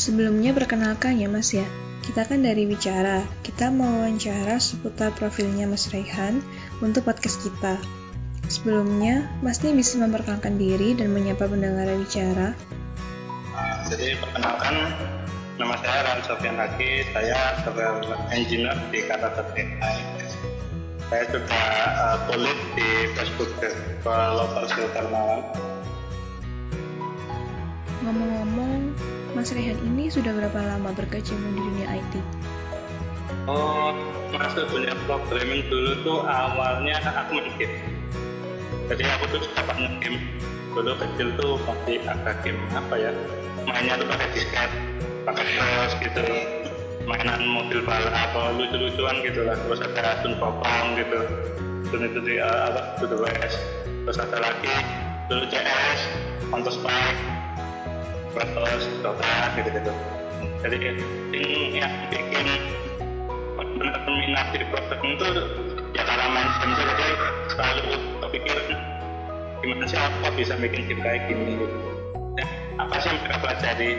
Sebelumnya perkenalkan ya Mas ya, kita kan dari Bicara, kita mau wawancara seputar profilnya Mas Raihan untuk podcast kita. Sebelumnya, Mas ini bisa memperkenalkan diri dan menyapa pendengar Bicara. Jadi perkenalkan, nama saya Ran Sofian Haki, saya software engineer di Kata AI. Saya juga uh, tulis di Facebook Developer Filter Malang. Ngomong-ngomong, Mas Rehan ini sudah berapa lama berkecimpung di dunia IT? Oh, masuk dunia programming dulu tuh awalnya aku main game. Jadi aku tuh suka banget game. Dulu kecil tuh masih agak game apa ya, mainnya tuh pakai disket, pakai cross gitu. Mainan mobil balap atau lucu-lucuan gitu lah. Terus ada Sun Popong gitu. Sun itu di uh, apa, West. Terus ada lagi dulu CS, Counter Strike, Kratos, Dota gitu-gitu. Jadi ini ya bikin di programming itu ya karena itu jadi selalu kepikir gimana sih aku bisa bikin game kayak gini gitu. Ya, apa sih yang mereka pelajari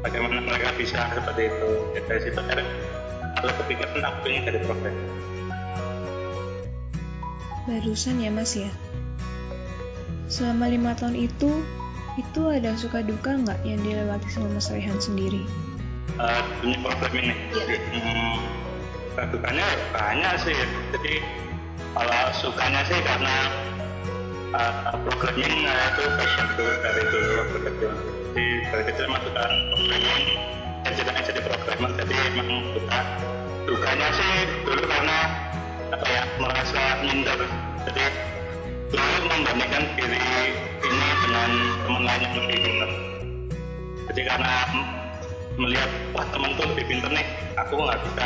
bagaimana mereka bisa seperti itu ya, dari situ kalau kepikiran aku pengen jadi program Barusan ya Mas ya. Selama lima tahun itu, itu ada suka duka nggak yang dilewati sama Mas Rehan sendiri? uh, dunia programming nih hmm, dukanya banyak sih. Jadi kalau sukanya sih karena uh, programming uh, itu passion tuh dari dulu waktu kecil. Jadi dari kecil emang suka programming dan ceritanya jadi programmer. Jadi emang suka. Dukanya sih dulu karena apa ya merasa minder. Jadi selalu membandingkan diri ini lain yang lebih pintar. Jadi karena melihat wah teman tuh lebih pintar nih aku nggak bisa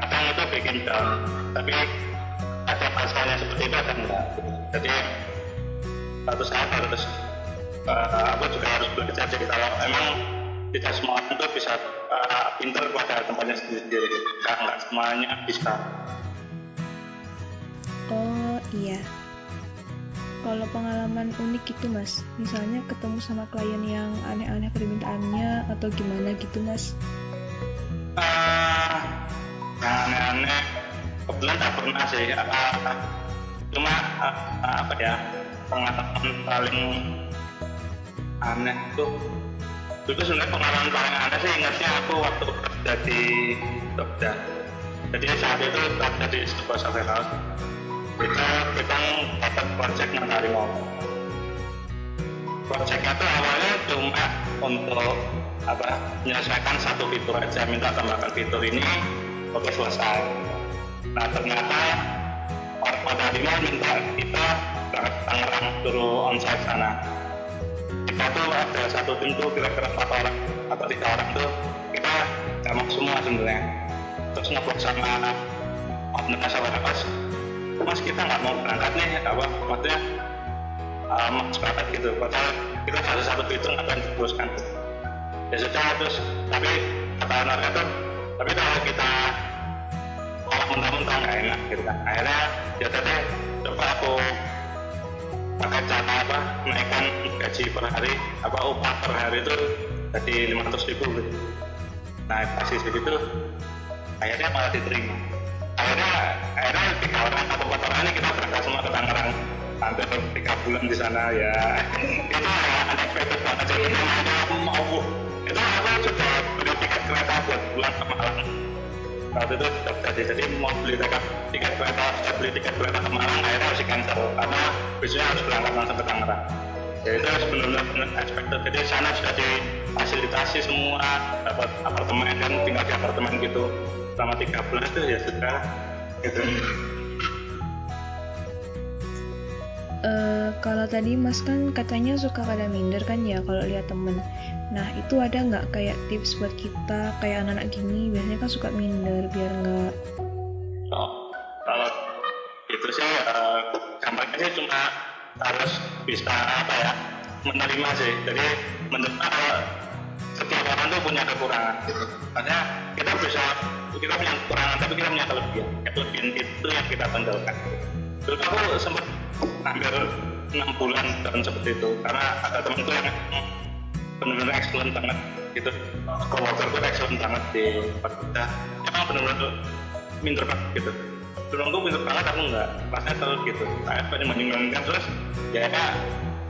kadang itu bikin down tapi ada masalahnya seperti itu ada enggak jadi satu saat harus uh, aku juga harus belajar jadi kalau emang tidak semua orang tuh bisa uh, pintar pada tempatnya sendiri nggak nggak semuanya bisa. Oh iya. Kalau pengalaman unik gitu mas, misalnya ketemu sama klien yang aneh-aneh permintaannya atau gimana gitu mas? uh, aneh-aneh kebetulan tak pernah sih. Uh, cuma uh, apa ya pengalaman paling aneh tuh itu sebenarnya pengalaman paling aneh sih ingatnya aku waktu kerja di Jogja. Jadi saat itu kerja di sebuah software house kita dapat project yang harimau projectnya tuh awalnya cuma untuk apa menyelesaikan satu fitur aja minta tambahkan fitur ini oke selesai nah ternyata orang pada lima minta kita ke Tangerang suruh onsite sana. Kita tuh ada satu tim tuh kira-kira empat orang atau tiga orang tuh kita nggak mau semua sebenarnya. Terus ngobrol sama owner sama pas mas kita nggak mau berangkat nih apa maksudnya uh, mau sepakat gitu. Padahal kita harus satu fitur nggak akan diteruskan ya sudah terus tapi kata anaknya tuh tapi kalau kita kalau mentah-mentah nggak enak gitu kan. Akhirnya ya tadi coba aku pakai cara apa naikkan gaji per hari apa upah per hari itu jadi 500 ribu gitu. Nah pas itu akhirnya malah diterima akhirnya akhirnya tiga orang empat orang ini kita berangkat semua ke Tangerang. Hampir tiga bulan di sana ya. Itu unexpected banget jadi aku mau itu aku sudah beli tiket kereta buat pulang ke Malang. Waktu itu tidak jadi mau beli tiket tiket kereta sudah beli tiket kereta ke Malang akhirnya harus di cancel. Karena besoknya harus berangkat langsung ke Tangerang. Ya itu benar-benar unexpected jadi sana sudah difasilitasi semua dapat apartemen dan tinggal di apartemen gitu. Selama tiga bulan itu ya sudah. Gitu. Uh, kalau tadi Mas kan katanya suka pada minder kan ya kalau lihat temen. Nah itu ada nggak kayak tips buat kita kayak anak-anak gini biasanya kan suka minder biar nggak oh, kalau itu sih uh, gampangnya sih cuma harus bisa apa ya menerima sih. Jadi menerima kalau orang tuh punya kekurangan gitu. Makanya kita bisa kita punya kekurangan tapi kita punya kelebihan. Kelebihan itu yang kita tonjolkan. Dulu aku sempat hampir enam bulan dan seperti itu karena ada temanku yang benar-benar excellent banget gitu. Coworker gue excellent banget di tempat kita. Emang benar-benar minder banget gitu. Dulu gue pinter banget aku enggak pasnya terus gitu. Saya banyak membandingkan terus ya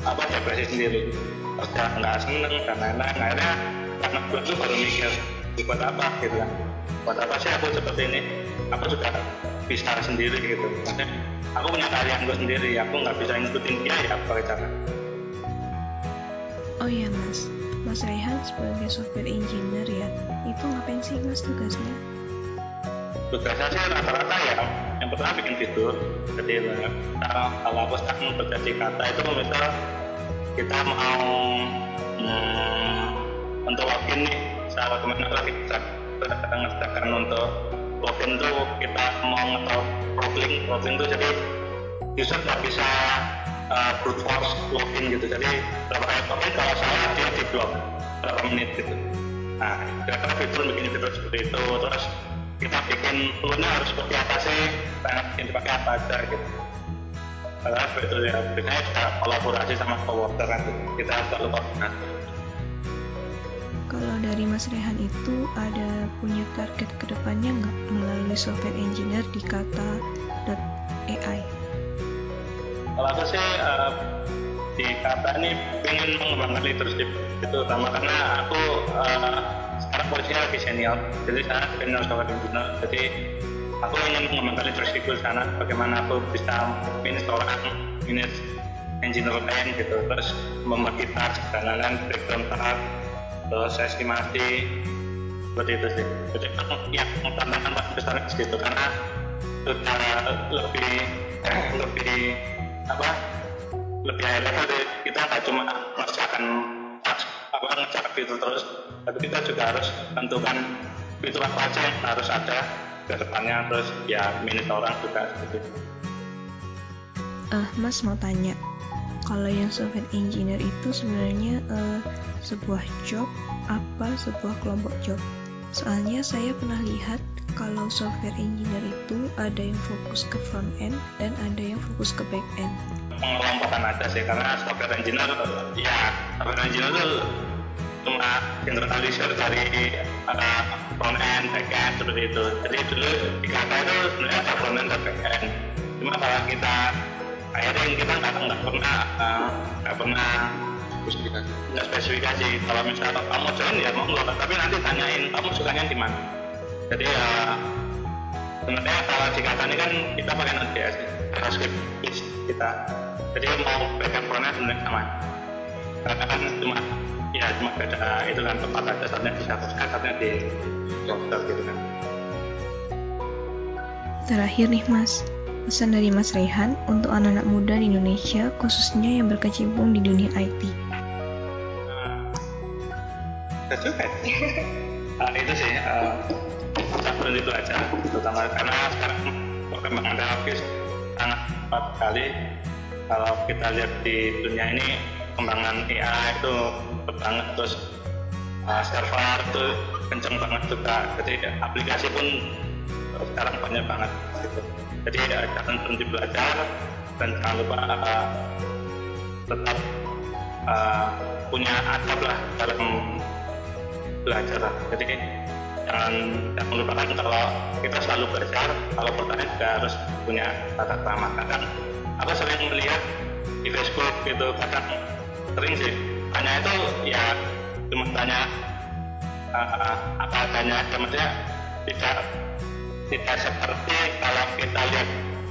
apa depresi sendiri. Terus ya nggak seneng dan lain-lain. Akhirnya karena gue tuh baru mikir buat apa? Gitu kan buat apa sih aku seperti ini? Aku juga bisa sendiri gitu. Maksudnya aku punya karya gue sendiri aku nggak bisa ngikutin dia ya pakai cara oh iya mas. Mas Rehan sebagai software engineer ya itu ngapain sih mas tugasnya? Tugasnya sih rata-rata ya. Yang pertama bikin fitur jadi kalau aku sekarang kata itu misal kita mau hmm, saya ke mana lagi kita ngerjakan untuk login tuh kita mau ngetop login login tuh jadi user nggak bisa uh, brute force login gitu. Jadi berapa kali login kalau salah dia di blok berapa menit gitu. Nah kira-kira fitur bikin fitur seperti itu. Terus kita bikin toolnya harus seperti apa sih? Pengen bikin pakai apa aja gitu. Karena itu ya biasanya kita kolaborasi sama coworker kan kita selalu koordinasi kalau dari Mas Rehan itu ada punya target ke depannya nggak melalui software engineer di kata .ai? Kalau aku sih uh, di kata ini ingin mengembangkan leadership itu utama karena aku uh, sekarang posisinya lagi senior jadi saya senior software engineer jadi aku ingin mengembangkan leadership di sana bagaimana aku bisa manage orang manage engineer lain gitu terus membagi task dan lain-lain breakdown task terus estimasi seperti itu sih. Jadi ya tantangan paling besar gitu karena sudah lebih lebih apa lebih high level kita nggak cuma mengerjakan apa ngejar fitur terus tapi kita juga harus tentukan fitur apa aja yang harus ada ke depannya terus ya minit orang juga seperti itu. Uh, Mas mau tanya kalau yang software engineer itu sebenarnya uh, sebuah job apa sebuah kelompok job soalnya saya pernah lihat kalau software engineer itu ada yang fokus ke front end dan ada yang fokus ke back end pengelompokan aja sih karena software engineer ya software engineer itu cuma generalisir dari uh, front end, back end seperti itu. Jadi dulu di kata itu sebenarnya ada front end dan back end. Cuma kalau kita akhirnya kita nggak nggak pernah nggak pernah spesifikasi. Nggak spesifikasi. Kalau misalnya kamu join ya nggak, tapi nanti tanyain kamu sukanya di mana. Jadi ya sebenarnya kalau di kata ini kan kita pakai Node.js, JavaScript kita. Jadi mau back end front end sebenarnya sama. Karena kan cuma ya cuma beda itu kan tempat aja satunya di Shutterstock satunya di Jobster gitu kan terakhir nih mas pesan dari Mas Rehan untuk anak-anak muda di Indonesia khususnya yang berkecimpung di dunia IT nah, juga uh, itu sih uh, satu itu aja terutama karena sekarang perkembangan teknologi sangat cepat sekali. Kalau kita lihat di dunia ini perkembangan AI itu banget terus uh, server itu kenceng banget juga. Jadi aplikasi pun sekarang banyak banget gitu. jadi ya, jangan berhenti belajar dan jangan lupa uh, tetap uh, punya adab lah dalam belajar jadi jangan jangan lupakan kalau kita selalu belajar kalau bertanya juga harus punya tata krama kadang aku sering melihat di Facebook gitu kadang sering sih tanya itu ya cuma tanya uh, apa adanya maksudnya tidak tidak seperti kalau kita lihat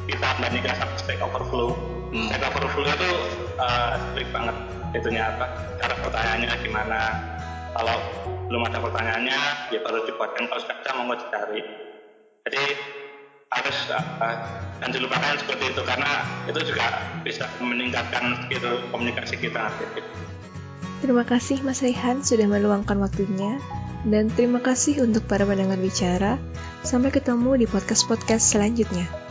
kita bandingkan sama Stack Overflow hmm. Stack Overflow itu uh, strict banget itunya apa cara pertanyaannya gimana kalau belum ada pertanyaannya ya baru dibuatkan kalau sudah mau dicari jadi harus uh, dan dilupakan seperti itu karena itu juga bisa meningkatkan skill komunikasi kita nanti. Terima kasih Mas Rehan sudah meluangkan waktunya dan terima kasih untuk para pendengar bicara. Sampai ketemu di podcast-podcast selanjutnya.